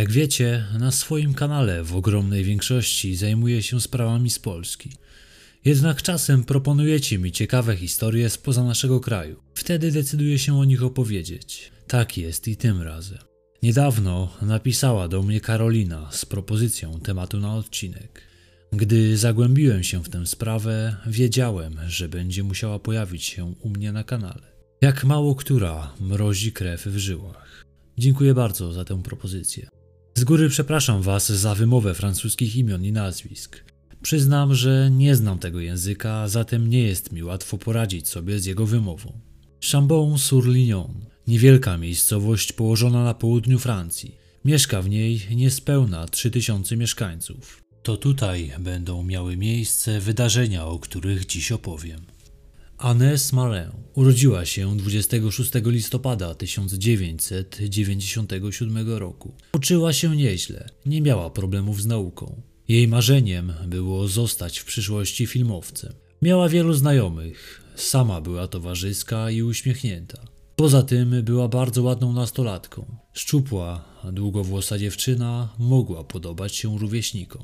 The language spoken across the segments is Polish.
Jak wiecie, na swoim kanale w ogromnej większości zajmuję się sprawami z Polski. Jednak czasem proponujecie mi ciekawe historie spoza naszego kraju. Wtedy decyduję się o nich opowiedzieć. Tak jest i tym razem. Niedawno napisała do mnie Karolina z propozycją tematu na odcinek. Gdy zagłębiłem się w tę sprawę, wiedziałem, że będzie musiała pojawić się u mnie na kanale. Jak mało która mrozi krew w żyłach. Dziękuję bardzo za tę propozycję. Z góry przepraszam Was za wymowę francuskich imion i nazwisk. Przyznam, że nie znam tego języka, zatem nie jest mi łatwo poradzić sobie z jego wymową. Chambon-sur-Lignon, niewielka miejscowość położona na południu Francji. Mieszka w niej niespełna 3000 mieszkańców. To tutaj będą miały miejsce wydarzenia, o których dziś opowiem. Anès Marin urodziła się 26 listopada 1997 roku. Uczyła się nieźle, nie miała problemów z nauką. Jej marzeniem było zostać w przyszłości filmowcem. Miała wielu znajomych, sama była towarzyska i uśmiechnięta. Poza tym była bardzo ładną nastolatką. Szczupła, długowłosa dziewczyna mogła podobać się rówieśnikom.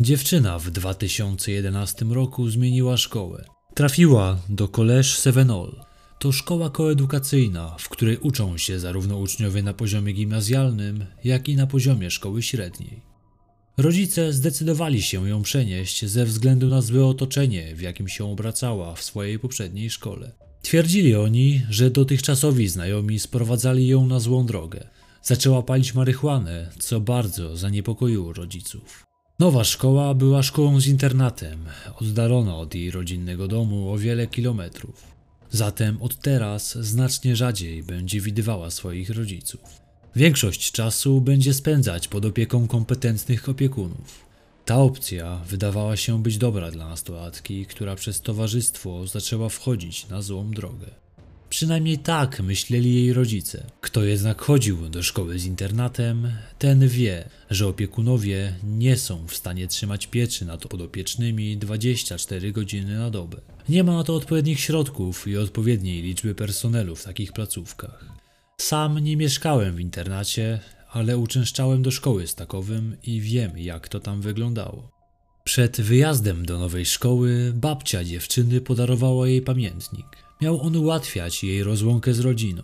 Dziewczyna w 2011 roku zmieniła szkołę. Trafiła do Collège Sevenol. To szkoła koedukacyjna, w której uczą się zarówno uczniowie na poziomie gimnazjalnym, jak i na poziomie szkoły średniej. Rodzice zdecydowali się ją przenieść ze względu na złe otoczenie, w jakim się obracała w swojej poprzedniej szkole. Twierdzili oni, że dotychczasowi znajomi sprowadzali ją na złą drogę. Zaczęła palić marihuanę, co bardzo zaniepokoiło rodziców. Nowa szkoła była szkołą z internatem, oddalona od jej rodzinnego domu o wiele kilometrów. Zatem od teraz znacznie rzadziej będzie widywała swoich rodziców. Większość czasu będzie spędzać pod opieką kompetentnych opiekunów. Ta opcja wydawała się być dobra dla nastolatki, która przez towarzystwo zaczęła wchodzić na złą drogę. Przynajmniej tak myśleli jej rodzice. Kto jednak chodził do szkoły z internatem, ten wie, że opiekunowie nie są w stanie trzymać pieczy nad podopiecznymi 24 godziny na dobę. Nie ma na to odpowiednich środków i odpowiedniej liczby personelu w takich placówkach. Sam nie mieszkałem w internacie, ale uczęszczałem do szkoły z takowym i wiem, jak to tam wyglądało. Przed wyjazdem do nowej szkoły babcia dziewczyny podarowała jej pamiętnik. Miał on ułatwiać jej rozłąkę z rodziną.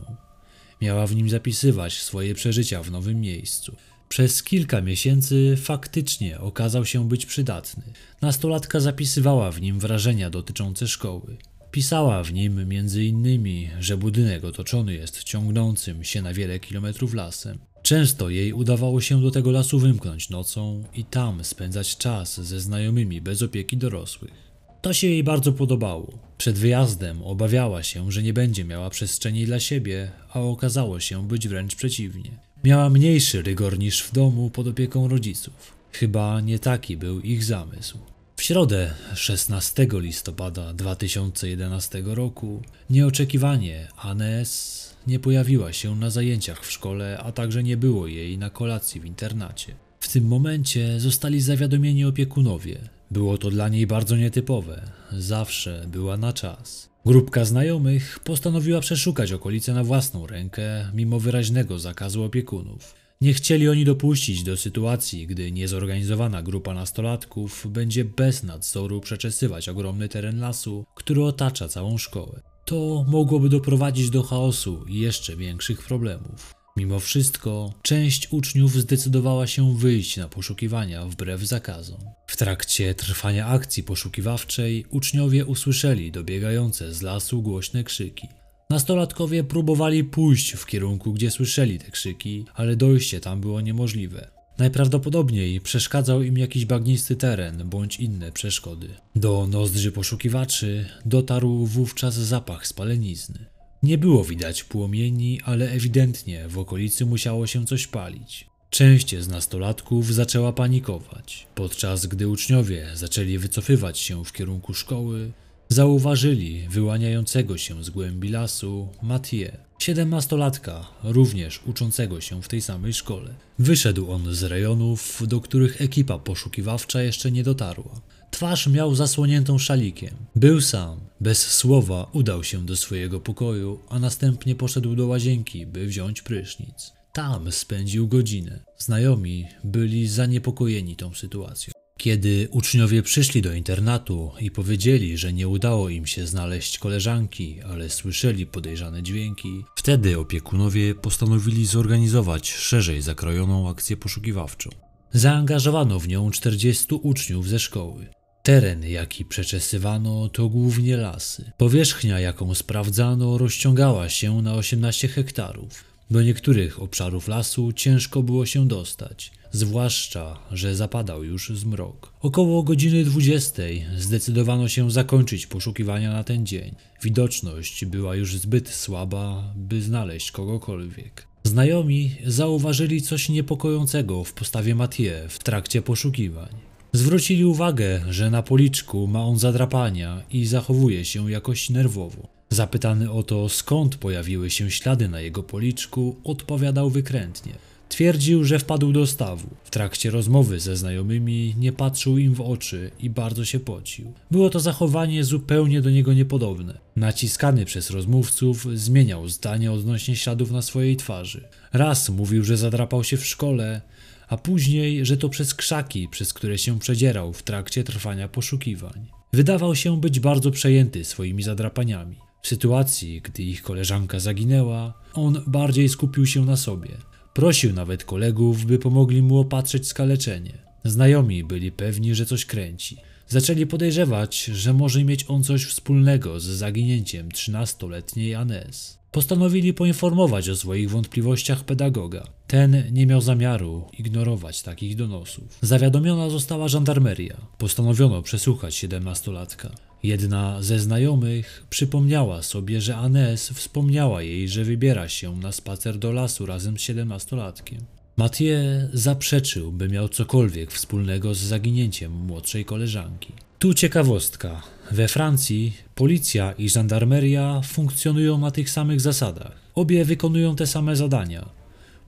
Miała w nim zapisywać swoje przeżycia w nowym miejscu. Przez kilka miesięcy faktycznie okazał się być przydatny. Nastolatka zapisywała w nim wrażenia dotyczące szkoły. Pisała w nim między innymi, że budynek otoczony jest ciągnącym się na wiele kilometrów lasem. Często jej udawało się do tego lasu wymknąć nocą i tam spędzać czas ze znajomymi bez opieki dorosłych. To się jej bardzo podobało. Przed wyjazdem obawiała się, że nie będzie miała przestrzeni dla siebie, a okazało się być wręcz przeciwnie. Miała mniejszy rygor niż w domu pod opieką rodziców. Chyba nie taki był ich zamysł. W środę 16 listopada 2011 roku nieoczekiwanie Anes nie pojawiła się na zajęciach w szkole, a także nie było jej na kolacji w internacie. W tym momencie zostali zawiadomieni opiekunowie. Było to dla niej bardzo nietypowe. Zawsze była na czas. Grupka znajomych postanowiła przeszukać okolice na własną rękę, mimo wyraźnego zakazu opiekunów. Nie chcieli oni dopuścić do sytuacji, gdy niezorganizowana grupa nastolatków będzie bez nadzoru przeczesywać ogromny teren lasu, który otacza całą szkołę. To mogłoby doprowadzić do chaosu i jeszcze większych problemów. Mimo wszystko, część uczniów zdecydowała się wyjść na poszukiwania wbrew zakazom. W trakcie trwania akcji poszukiwawczej uczniowie usłyszeli dobiegające z lasu głośne krzyki. Nastolatkowie próbowali pójść w kierunku, gdzie słyszeli te krzyki, ale dojście tam było niemożliwe. Najprawdopodobniej przeszkadzał im jakiś bagnisty teren bądź inne przeszkody. Do nozdrzy poszukiwaczy dotarł wówczas zapach spalenizny. Nie było widać płomieni, ale ewidentnie w okolicy musiało się coś palić. Część z nastolatków zaczęła panikować. Podczas gdy uczniowie zaczęli wycofywać się w kierunku szkoły, zauważyli wyłaniającego się z głębi lasu Mathieu, siedemnastolatka, również uczącego się w tej samej szkole. Wyszedł on z rejonów, do których ekipa poszukiwawcza jeszcze nie dotarła. Twarz miał zasłoniętą szalikiem. Był sam. Bez słowa udał się do swojego pokoju, a następnie poszedł do łazienki, by wziąć prysznic. Tam spędził godzinę. Znajomi byli zaniepokojeni tą sytuacją. Kiedy uczniowie przyszli do internatu i powiedzieli, że nie udało im się znaleźć koleżanki, ale słyszeli podejrzane dźwięki, wtedy opiekunowie postanowili zorganizować szerzej zakrojoną akcję poszukiwawczą. Zaangażowano w nią 40 uczniów ze szkoły. Teren, jaki przeczesywano, to głównie lasy. Powierzchnia, jaką sprawdzano, rozciągała się na 18 hektarów. Do niektórych obszarów lasu ciężko było się dostać, zwłaszcza, że zapadał już zmrok. Około godziny 20 zdecydowano się zakończyć poszukiwania na ten dzień. Widoczność była już zbyt słaba, by znaleźć kogokolwiek. Znajomi zauważyli coś niepokojącego w postawie Mathieu w trakcie poszukiwań. Zwrócili uwagę, że na policzku ma on zadrapania i zachowuje się jakoś nerwowo. Zapytany o to, skąd pojawiły się ślady na jego policzku, odpowiadał wykrętnie. Twierdził, że wpadł do stawu. W trakcie rozmowy ze znajomymi nie patrzył im w oczy i bardzo się pocił. Było to zachowanie zupełnie do niego niepodobne. Naciskany przez rozmówców, zmieniał zdanie odnośnie śladów na swojej twarzy. Raz mówił, że zadrapał się w szkole, a później, że to przez krzaki, przez które się przedzierał w trakcie trwania poszukiwań. Wydawał się być bardzo przejęty swoimi zadrapaniami. W sytuacji, gdy ich koleżanka zaginęła, on bardziej skupił się na sobie. Prosił nawet kolegów, by pomogli mu opatrzyć skaleczenie. Znajomi byli pewni, że coś kręci. Zaczęli podejrzewać, że może mieć on coś wspólnego z zaginięciem 13-letniej Anes. Postanowili poinformować o swoich wątpliwościach pedagoga. Ten nie miał zamiaru ignorować takich donosów. Zawiadomiona została żandarmeria. Postanowiono przesłuchać siedemnastolatka. Jedna ze znajomych przypomniała sobie, że Anes wspomniała jej, że wybiera się na spacer do lasu razem z siedemnastolatkiem. Mathieu zaprzeczył, by miał cokolwiek wspólnego z zaginięciem młodszej koleżanki. Tu ciekawostka. We Francji policja i żandarmeria funkcjonują na tych samych zasadach. Obie wykonują te same zadania.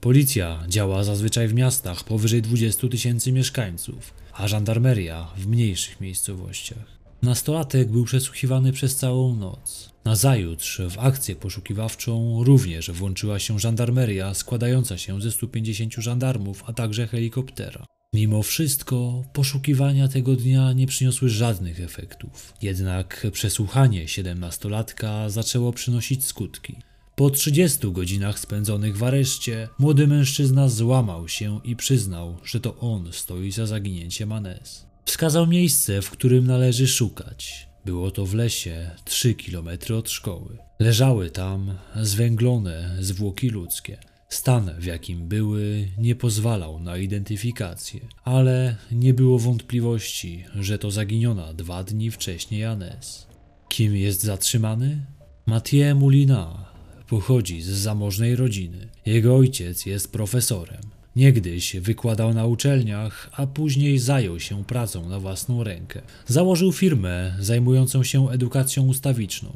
Policja działa zazwyczaj w miastach powyżej 20 tysięcy mieszkańców, a żandarmeria w mniejszych miejscowościach. Nastolatek był przesłuchiwany przez całą noc. Nazajutrz w akcję poszukiwawczą również włączyła się żandarmeria składająca się ze 150 żandarmów, a także helikoptera. Mimo wszystko poszukiwania tego dnia nie przyniosły żadnych efektów. Jednak przesłuchanie siedemnastolatka zaczęło przynosić skutki. Po 30 godzinach spędzonych w areszcie, młody mężczyzna złamał się i przyznał, że to on stoi za zaginięciem Anes. Wskazał miejsce, w którym należy szukać. Było to w lesie, 3 kilometry od szkoły. Leżały tam zwęglone zwłoki ludzkie. Stan, w jakim były, nie pozwalał na identyfikację, ale nie było wątpliwości, że to zaginiona dwa dni wcześniej Anes. Kim jest zatrzymany? Mathieu Moulina pochodzi z zamożnej rodziny. Jego ojciec jest profesorem. Niegdyś wykładał na uczelniach, a później zajął się pracą na własną rękę. Założył firmę zajmującą się edukacją ustawiczną,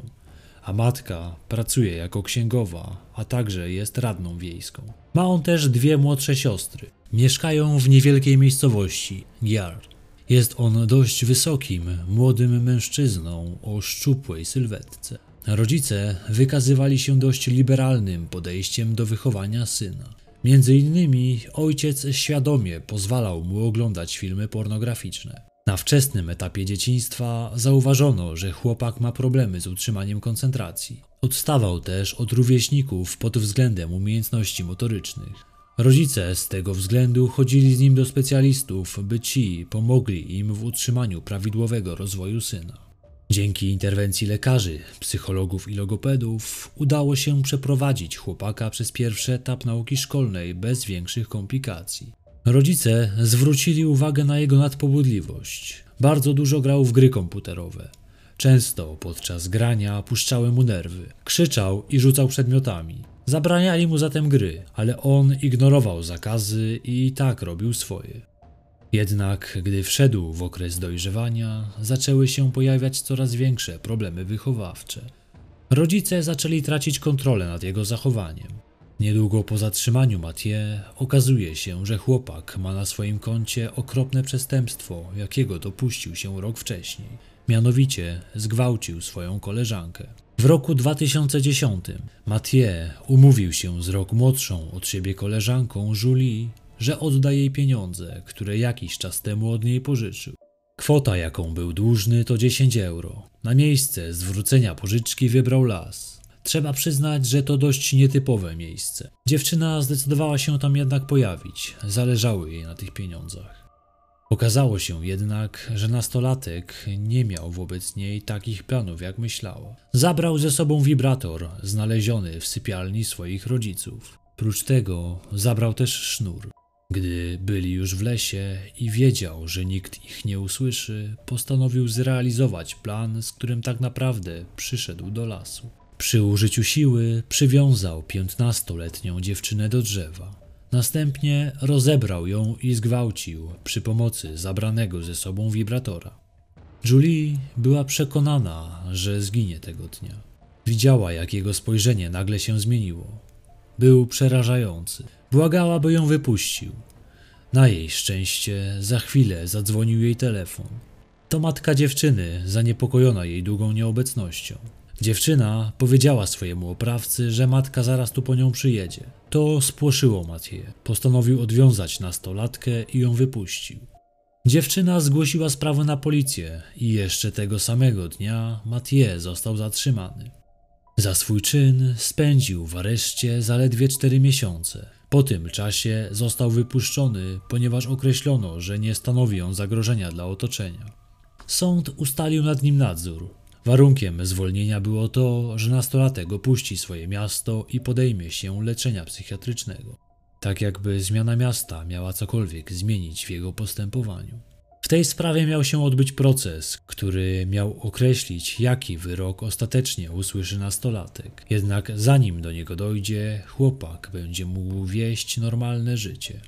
a matka pracuje jako księgowa, a także jest radną wiejską. Ma on też dwie młodsze siostry. Mieszkają w niewielkiej miejscowości, Giard. Jest on dość wysokim, młodym mężczyzną o szczupłej sylwetce. Rodzice wykazywali się dość liberalnym podejściem do wychowania syna. Między innymi ojciec świadomie pozwalał mu oglądać filmy pornograficzne. Na wczesnym etapie dzieciństwa zauważono, że chłopak ma problemy z utrzymaniem koncentracji. Odstawał też od rówieśników pod względem umiejętności motorycznych. Rodzice z tego względu chodzili z nim do specjalistów, by ci pomogli im w utrzymaniu prawidłowego rozwoju syna. Dzięki interwencji lekarzy, psychologów i logopedów udało się przeprowadzić chłopaka przez pierwszy etap nauki szkolnej bez większych komplikacji. Rodzice zwrócili uwagę na jego nadpobudliwość. Bardzo dużo grał w gry komputerowe. Często podczas grania puszczały mu nerwy. Krzyczał i rzucał przedmiotami. Zabraniali mu zatem gry, ale on ignorował zakazy i tak robił swoje. Jednak gdy wszedł w okres dojrzewania, zaczęły się pojawiać coraz większe problemy wychowawcze. Rodzice zaczęli tracić kontrolę nad jego zachowaniem. Niedługo po zatrzymaniu Mathieu okazuje się, że chłopak ma na swoim koncie okropne przestępstwo, jakiego dopuścił się rok wcześniej. Mianowicie zgwałcił swoją koleżankę. W roku 2010 Mathieu umówił się z rok młodszą od siebie koleżanką Julie, że odda jej pieniądze, które jakiś czas temu od niej pożyczył. Kwota, jaką był dłużny, to 10 euro. Na miejsce zwrócenia pożyczki wybrał las. Trzeba przyznać, że to dość nietypowe miejsce. Dziewczyna zdecydowała się tam jednak pojawić, zależało jej na tych pieniądzach. Okazało się jednak, że nastolatek nie miał wobec niej takich planów, jak myślała. Zabrał ze sobą wibrator znaleziony w sypialni swoich rodziców. Prócz tego zabrał też sznur. Gdy byli już w lesie i wiedział, że nikt ich nie usłyszy, postanowił zrealizować plan, z którym tak naprawdę przyszedł do lasu. Przy użyciu siły przywiązał piętnastoletnią dziewczynę do drzewa. Następnie rozebrał ją i zgwałcił przy pomocy zabranego ze sobą wibratora. Julie była przekonana, że zginie tego dnia. Widziała, jak jego spojrzenie nagle się zmieniło. Był przerażający. Błagała, by ją wypuścił. Na jej szczęście za chwilę zadzwonił jej telefon. To matka dziewczyny, zaniepokojona jej długą nieobecnością. Dziewczyna powiedziała swojemu oprawcy, że matka zaraz tu po nią przyjedzie. To spłoszyło Mathieu. Postanowił odwiązać nastolatkę i ją wypuścił. Dziewczyna zgłosiła sprawę na policję i jeszcze tego samego dnia Mathieu został zatrzymany. Za swój czyn spędził w areszcie zaledwie cztery miesiące. Po tym czasie został wypuszczony, ponieważ określono, że nie stanowi on zagrożenia dla otoczenia. Sąd ustalił nad nim nadzór. Warunkiem zwolnienia było to, że nastolatek opuści swoje miasto i podejmie się leczenia psychiatrycznego. Tak jakby zmiana miasta miała cokolwiek zmienić w jego postępowaniu. W tej sprawie miał się odbyć proces, który miał określić, jaki wyrok ostatecznie usłyszy nastolatek. Jednak zanim do niego dojdzie, chłopak będzie mógł wieść normalne życie.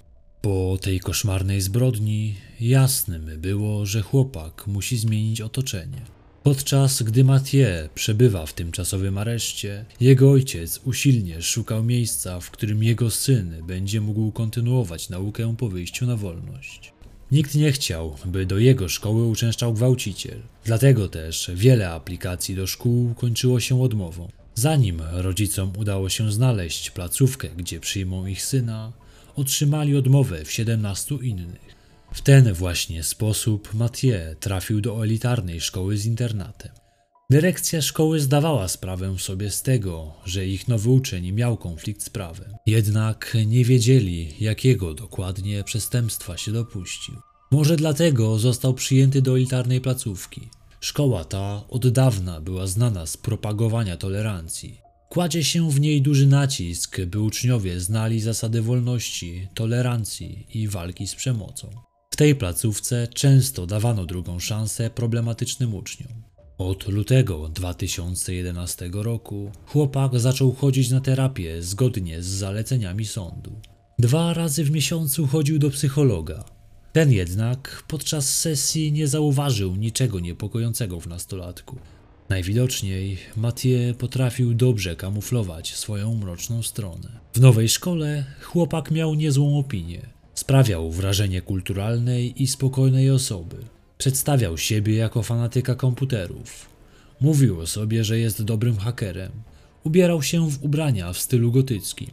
Po tej koszmarnej zbrodni jasnym było, że chłopak musi zmienić otoczenie. Podczas gdy Mathieu przebywa w tymczasowym areszcie, jego ojciec usilnie szukał miejsca, w którym jego syn będzie mógł kontynuować naukę po wyjściu na wolność. Nikt nie chciał, by do jego szkoły uczęszczał gwałciciel. Dlatego też wiele aplikacji do szkół kończyło się odmową. Zanim rodzicom udało się znaleźć placówkę, gdzie przyjmą ich syna, otrzymali odmowę w 17 innych. W ten właśnie sposób Mathieu trafił do elitarnej szkoły z internatem. Dyrekcja szkoły zdawała sprawę sobie z tego, że ich nowy uczeń miał konflikt z prawem. Jednak nie wiedzieli, jakiego dokładnie przestępstwa się dopuścił. Może dlatego został przyjęty do elitarnej placówki. Szkoła ta od dawna była znana z propagowania tolerancji. Kładzie się w niej duży nacisk, by uczniowie znali zasady wolności, tolerancji i walki z przemocą. W tej placówce często dawano drugą szansę problematycznym uczniom. Od lutego 2011 roku chłopak zaczął chodzić na terapię zgodnie z zaleceniami sądu. Dwa razy w miesiącu chodził do psychologa. Ten jednak podczas sesji nie zauważył niczego niepokojącego w nastolatku. Najwidoczniej Mathieu potrafił dobrze kamuflować swoją mroczną stronę. W nowej szkole chłopak miał niezłą opinię. Sprawiał wrażenie kulturalnej i spokojnej osoby. Przedstawiał siebie jako fanatyka komputerów. Mówił o sobie, że jest dobrym hakerem. Ubierał się w ubrania w stylu gotyckim.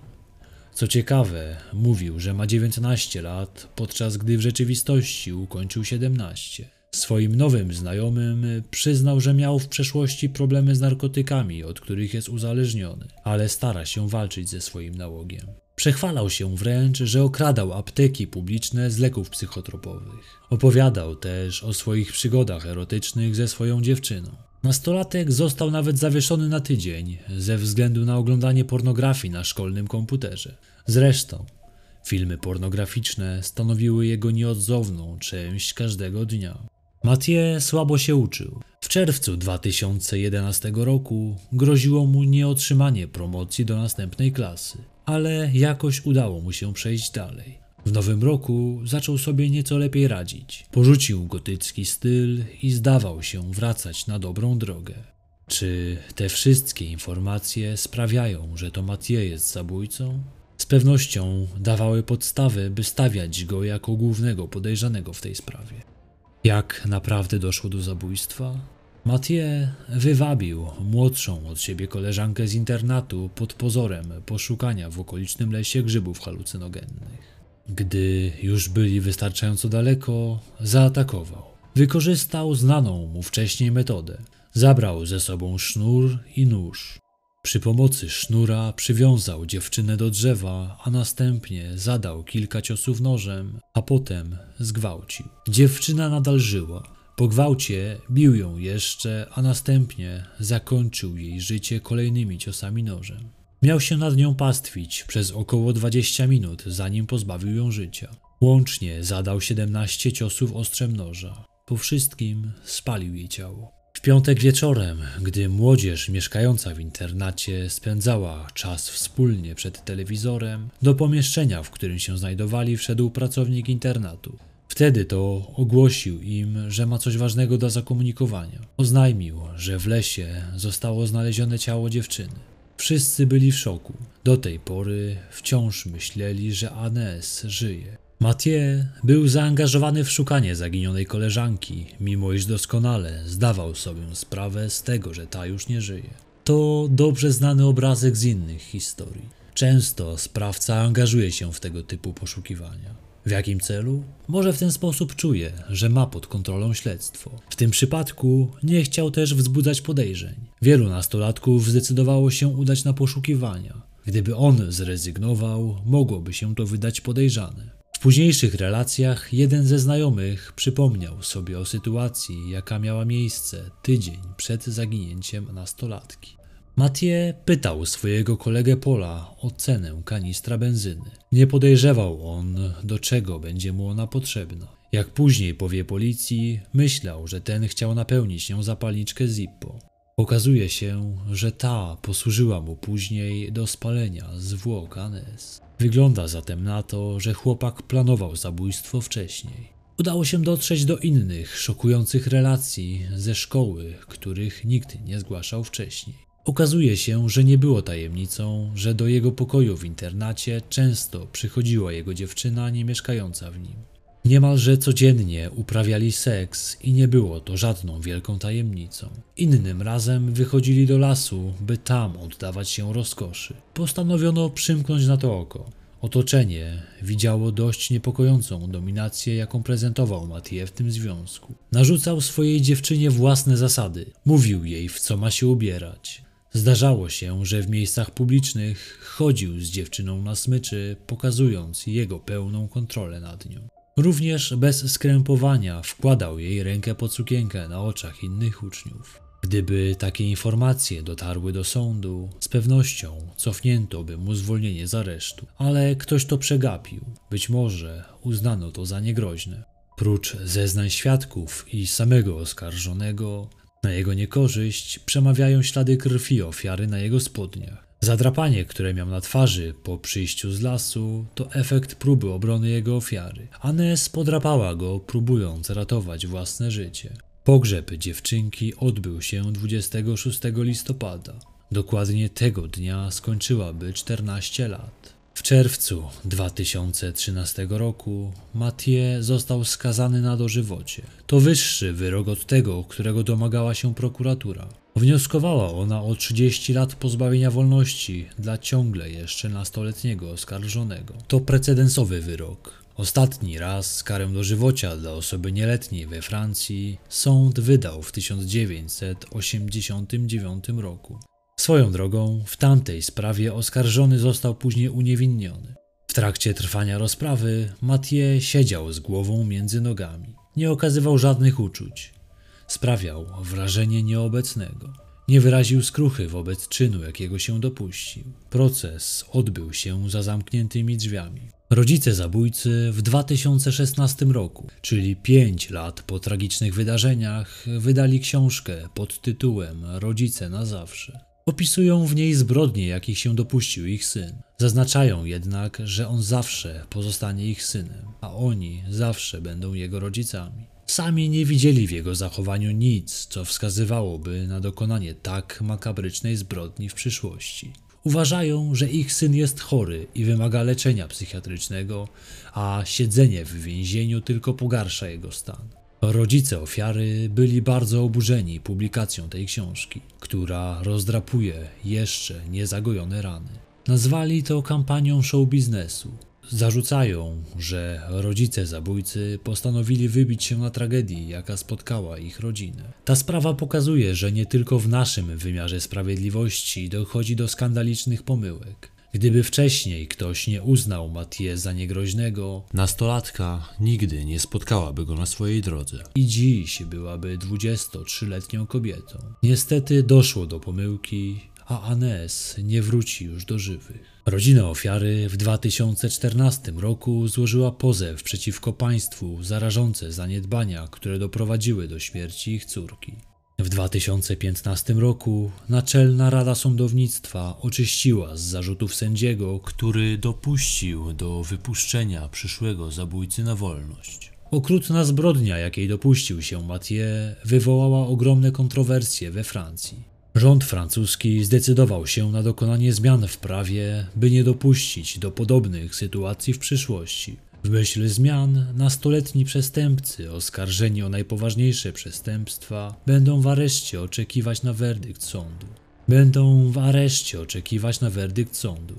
Co ciekawe, mówił, że ma 19 lat, podczas gdy w rzeczywistości ukończył 17. Swoim nowym znajomym przyznał, że miał w przeszłości problemy z narkotykami, od których jest uzależniony, ale stara się walczyć ze swoim nałogiem. Przechwalał się wręcz, że okradał apteki publiczne z leków psychotropowych. Opowiadał też o swoich przygodach erotycznych ze swoją dziewczyną. Nastolatek został nawet zawieszony na tydzień ze względu na oglądanie pornografii na szkolnym komputerze. Zresztą, filmy pornograficzne stanowiły jego nieodzowną część każdego dnia. Mathieu słabo się uczył. W czerwcu 2011 roku groziło mu nieotrzymanie promocji do następnej klasy, ale jakoś udało mu się przejść dalej. W nowym roku zaczął sobie nieco lepiej radzić. Porzucił gotycki styl i zdawał się wracać na dobrą drogę. Czy te wszystkie informacje sprawiają, że to Mathieu jest zabójcą? Z pewnością dawały podstawy, by stawiać go jako głównego podejrzanego w tej sprawie. Jak naprawdę doszło do zabójstwa? Mathieu wywabił młodszą od siebie koleżankę z internatu pod pozorem poszukania w okolicznym lesie grzybów halucynogennych. Gdy już byli wystarczająco daleko, zaatakował. Wykorzystał znaną mu wcześniej metodę. Zabrał ze sobą sznur i nóż. Przy pomocy sznura przywiązał dziewczynę do drzewa, a następnie zadał kilka ciosów nożem, a potem zgwałcił. Dziewczyna nadal żyła. Po gwałcie bił ją jeszcze, a następnie zakończył jej życie kolejnymi ciosami nożem. Miał się nad nią pastwić przez około 20 minut, zanim pozbawił ją życia. Łącznie zadał 17 ciosów ostrzem noża. Po wszystkim spalił jej ciało. W piątek wieczorem, gdy młodzież mieszkająca w internacie spędzała czas wspólnie przed telewizorem, do pomieszczenia, w którym się znajdowali, wszedł pracownik internatu. Wtedy to ogłosił im, że ma coś ważnego do zakomunikowania. Oznajmił, że w lesie zostało znalezione ciało dziewczyny. Wszyscy byli w szoku. Do tej pory wciąż myśleli, że Anes żyje. Mathieu był zaangażowany w szukanie zaginionej koleżanki, mimo iż doskonale zdawał sobie sprawę z tego, że ta już nie żyje. To dobrze znany obrazek z innych historii. Często sprawca angażuje się w tego typu poszukiwania. W jakim celu? Może w ten sposób czuje, że ma pod kontrolą śledztwo. W tym przypadku nie chciał też wzbudzać podejrzeń. Wielu nastolatków zdecydowało się udać na poszukiwania. Gdyby on zrezygnował, mogłoby się to wydać podejrzane. W późniejszych relacjach jeden ze znajomych przypomniał sobie o sytuacji, jaka miała miejsce tydzień przed zaginięciem nastolatki. Mathieu pytał swojego kolegę Pola o cenę kanistra benzyny. Nie podejrzewał on, do czego będzie mu ona potrzebna. Jak później powie policji, myślał, że ten chciał napełnić nią zapalniczkę Zippo. Okazuje się, że ta posłużyła mu później do spalenia zwłok Anes. Wygląda zatem na to, że chłopak planował zabójstwo wcześniej. Udało się dotrzeć do innych, szokujących relacji ze szkoły, których nikt nie zgłaszał wcześniej. Okazuje się, że nie było tajemnicą, że do jego pokoju w internacie często przychodziła jego dziewczyna nie mieszkająca w nim. Niemalże codziennie uprawiali seks i nie było to żadną wielką tajemnicą. Innym razem wychodzili do lasu, by tam oddawać się rozkoszy. Postanowiono przymknąć na to oko. Otoczenie widziało dość niepokojącą dominację, jaką prezentował Mathieu w tym związku. Narzucał swojej dziewczynie własne zasady, mówił jej, w co ma się ubierać. Zdarzało się, że w miejscach publicznych chodził z dziewczyną na smyczy, pokazując jego pełną kontrolę nad nią. Również bez skrępowania wkładał jej rękę pod sukienkę na oczach innych uczniów. Gdyby takie informacje dotarły do sądu, z pewnością cofnięto by mu zwolnienie z aresztu, ale ktoś to przegapił. Być może uznano to za niegroźne. Prócz zeznań świadków i samego oskarżonego, na jego niekorzyść przemawiają ślady krwi ofiary na jego spodniach. Zadrapanie, które miał na twarzy po przyjściu z lasu, to efekt próby obrony jego ofiary. Anes podrapała go, próbując ratować własne życie. Pogrzeb dziewczynki odbył się 26 listopada. Dokładnie tego dnia skończyłaby 14 lat. Czerwcu 2013 roku Mathieu został skazany na dożywocie. To wyższy wyrok od tego, którego domagała się prokuratura. Wnioskowała ona o 30 lat pozbawienia wolności dla ciągle jeszcze nastoletniego oskarżonego. To precedensowy wyrok. Ostatni raz karę dożywocia dla osoby nieletniej we Francji sąd wydał w 1989 roku. Swoją drogą, w tamtej sprawie oskarżony został później uniewinniony. W trakcie trwania rozprawy Mathieu siedział z głową między nogami. Nie okazywał żadnych uczuć. Sprawiał wrażenie nieobecnego. Nie wyraził skruchy wobec czynu, jakiego się dopuścił. Proces odbył się za zamkniętymi drzwiami. Rodzice zabójcy w 2016 roku, czyli 5 lat po tragicznych wydarzeniach, wydali książkę pod tytułem Rodzice na zawsze. Opisują w niej zbrodnie, jakich się dopuścił ich syn. Zaznaczają jednak, że on zawsze pozostanie ich synem, a oni zawsze będą jego rodzicami. Sami nie widzieli w jego zachowaniu nic, co wskazywałoby na dokonanie tak makabrycznej zbrodni w przyszłości. Uważają, że ich syn jest chory i wymaga leczenia psychiatrycznego, a siedzenie w więzieniu tylko pogarsza jego stan. Rodzice ofiary byli bardzo oburzeni publikacją tej książki, która rozdrapuje jeszcze niezagojone rany. Nazwali to kampanią show biznesu. Zarzucają, że rodzice zabójcy postanowili wybić się na tragedii, jaka spotkała ich rodzinę. Ta sprawa pokazuje, że nie tylko w naszym wymiarze sprawiedliwości dochodzi do skandalicznych pomyłek. Gdyby wcześniej ktoś nie uznał Mathieu za niegroźnego, nastolatka nigdy nie spotkałaby go na swojej drodze. I dziś byłaby 23-letnią kobietą. Niestety doszło do pomyłki, a Anes nie wróci już do żywych. Rodzina ofiary w 2014 roku złożyła pozew przeciwko państwu za rażące zaniedbania, które doprowadziły do śmierci ich córki. W 2015 roku Naczelna Rada Sądownictwa oczyściła z zarzutów sędziego, który dopuścił do wypuszczenia przyszłego zabójcy na wolność. Okrutna zbrodnia, jakiej dopuścił się Mathieu, wywołała ogromne kontrowersje we Francji. Rząd francuski zdecydował się na dokonanie zmian w prawie, by nie dopuścić do podobnych sytuacji w przyszłości. W myśl zmian nastoletni przestępcy oskarżeni o najpoważniejsze przestępstwa będą w areszcie oczekiwać na werdykt sądu. Będą w areszcie oczekiwać na werdykt sądu.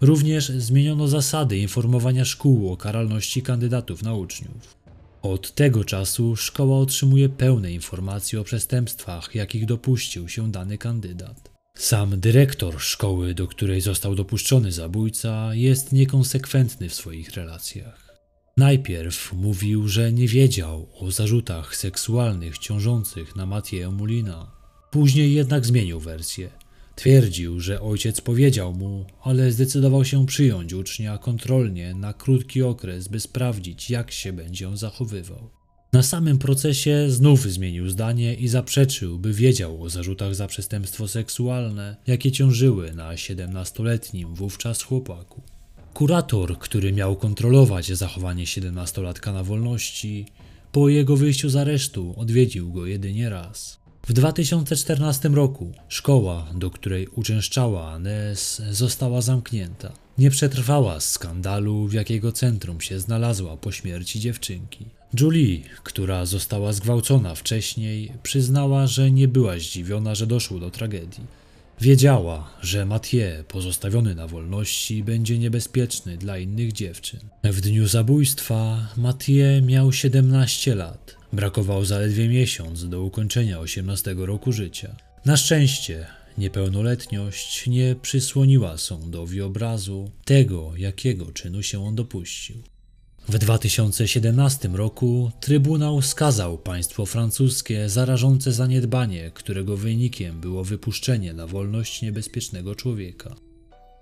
Również zmieniono zasady informowania szkół o karalności kandydatów na uczniów. Od tego czasu szkoła otrzymuje pełne informacje o przestępstwach, jakich dopuścił się dany kandydat. Sam dyrektor szkoły, do której został dopuszczony zabójca, jest niekonsekwentny w swoich relacjach. Najpierw mówił, że nie wiedział o zarzutach seksualnych ciążących na Matieja Mulina. Później jednak zmienił wersję. Twierdził, że ojciec powiedział mu, ale zdecydował się przyjąć ucznia kontrolnie na krótki okres, by sprawdzić, jak się będzie zachowywał. Na samym procesie znów zmienił zdanie i zaprzeczył, by wiedział o zarzutach za przestępstwo seksualne, jakie ciążyły na 17-letnim wówczas chłopaku. Kurator, który miał kontrolować zachowanie 17-latka na wolności, po jego wyjściu z aresztu odwiedził go jedynie raz. W 2014 roku szkoła, do której uczęszczała Anes, została zamknięta. Nie przetrwała skandalu, w jakiego centrum się znalazła po śmierci dziewczynki. Julie, która została zgwałcona wcześniej, przyznała, że nie była zdziwiona, że doszło do tragedii. Wiedziała, że Mathieu, pozostawiony na wolności, będzie niebezpieczny dla innych dziewczyn. W dniu zabójstwa Mathieu miał 17 lat. Brakował zaledwie miesiąc do ukończenia 18 roku życia. Na szczęście niepełnoletność nie przysłoniła sądowi obrazu tego, jakiego czynu się on dopuścił. W 2017 roku Trybunał skazał państwo francuskie za rażące zaniedbanie, którego wynikiem było wypuszczenie na wolność niebezpiecznego człowieka.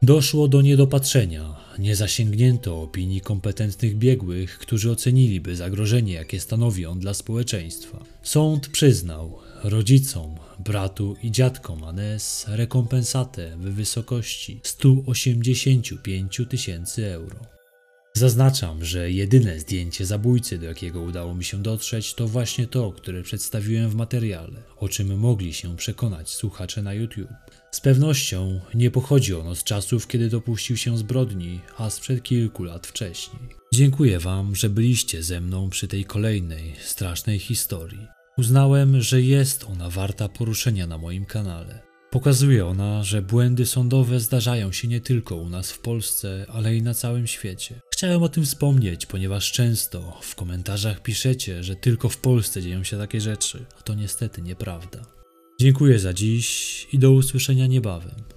Doszło do niedopatrzenia, nie zasięgnięto opinii kompetentnych biegłych, którzy oceniliby zagrożenie, jakie stanowi on dla społeczeństwa. Sąd przyznał rodzicom, bratu i dziadkom Anes rekompensatę w wysokości 185 tysięcy euro. Zaznaczam, że jedyne zdjęcie zabójcy, do jakiego udało mi się dotrzeć, to właśnie to, które przedstawiłem w materiale, o czym mogli się przekonać słuchacze na YouTube. Z pewnością nie pochodzi ono z czasów, kiedy dopuścił się zbrodni, a sprzed kilku lat wcześniej. Dziękuję Wam, że byliście ze mną przy tej kolejnej, strasznej historii. Uznałem, że jest ona warta poruszenia na moim kanale. Pokazuje ona, że błędy sądowe zdarzają się nie tylko u nas w Polsce, ale i na całym świecie. Chciałem o tym wspomnieć, ponieważ często w komentarzach piszecie, że tylko w Polsce dzieją się takie rzeczy, a to niestety nieprawda. Dziękuję za dziś i do usłyszenia niebawem.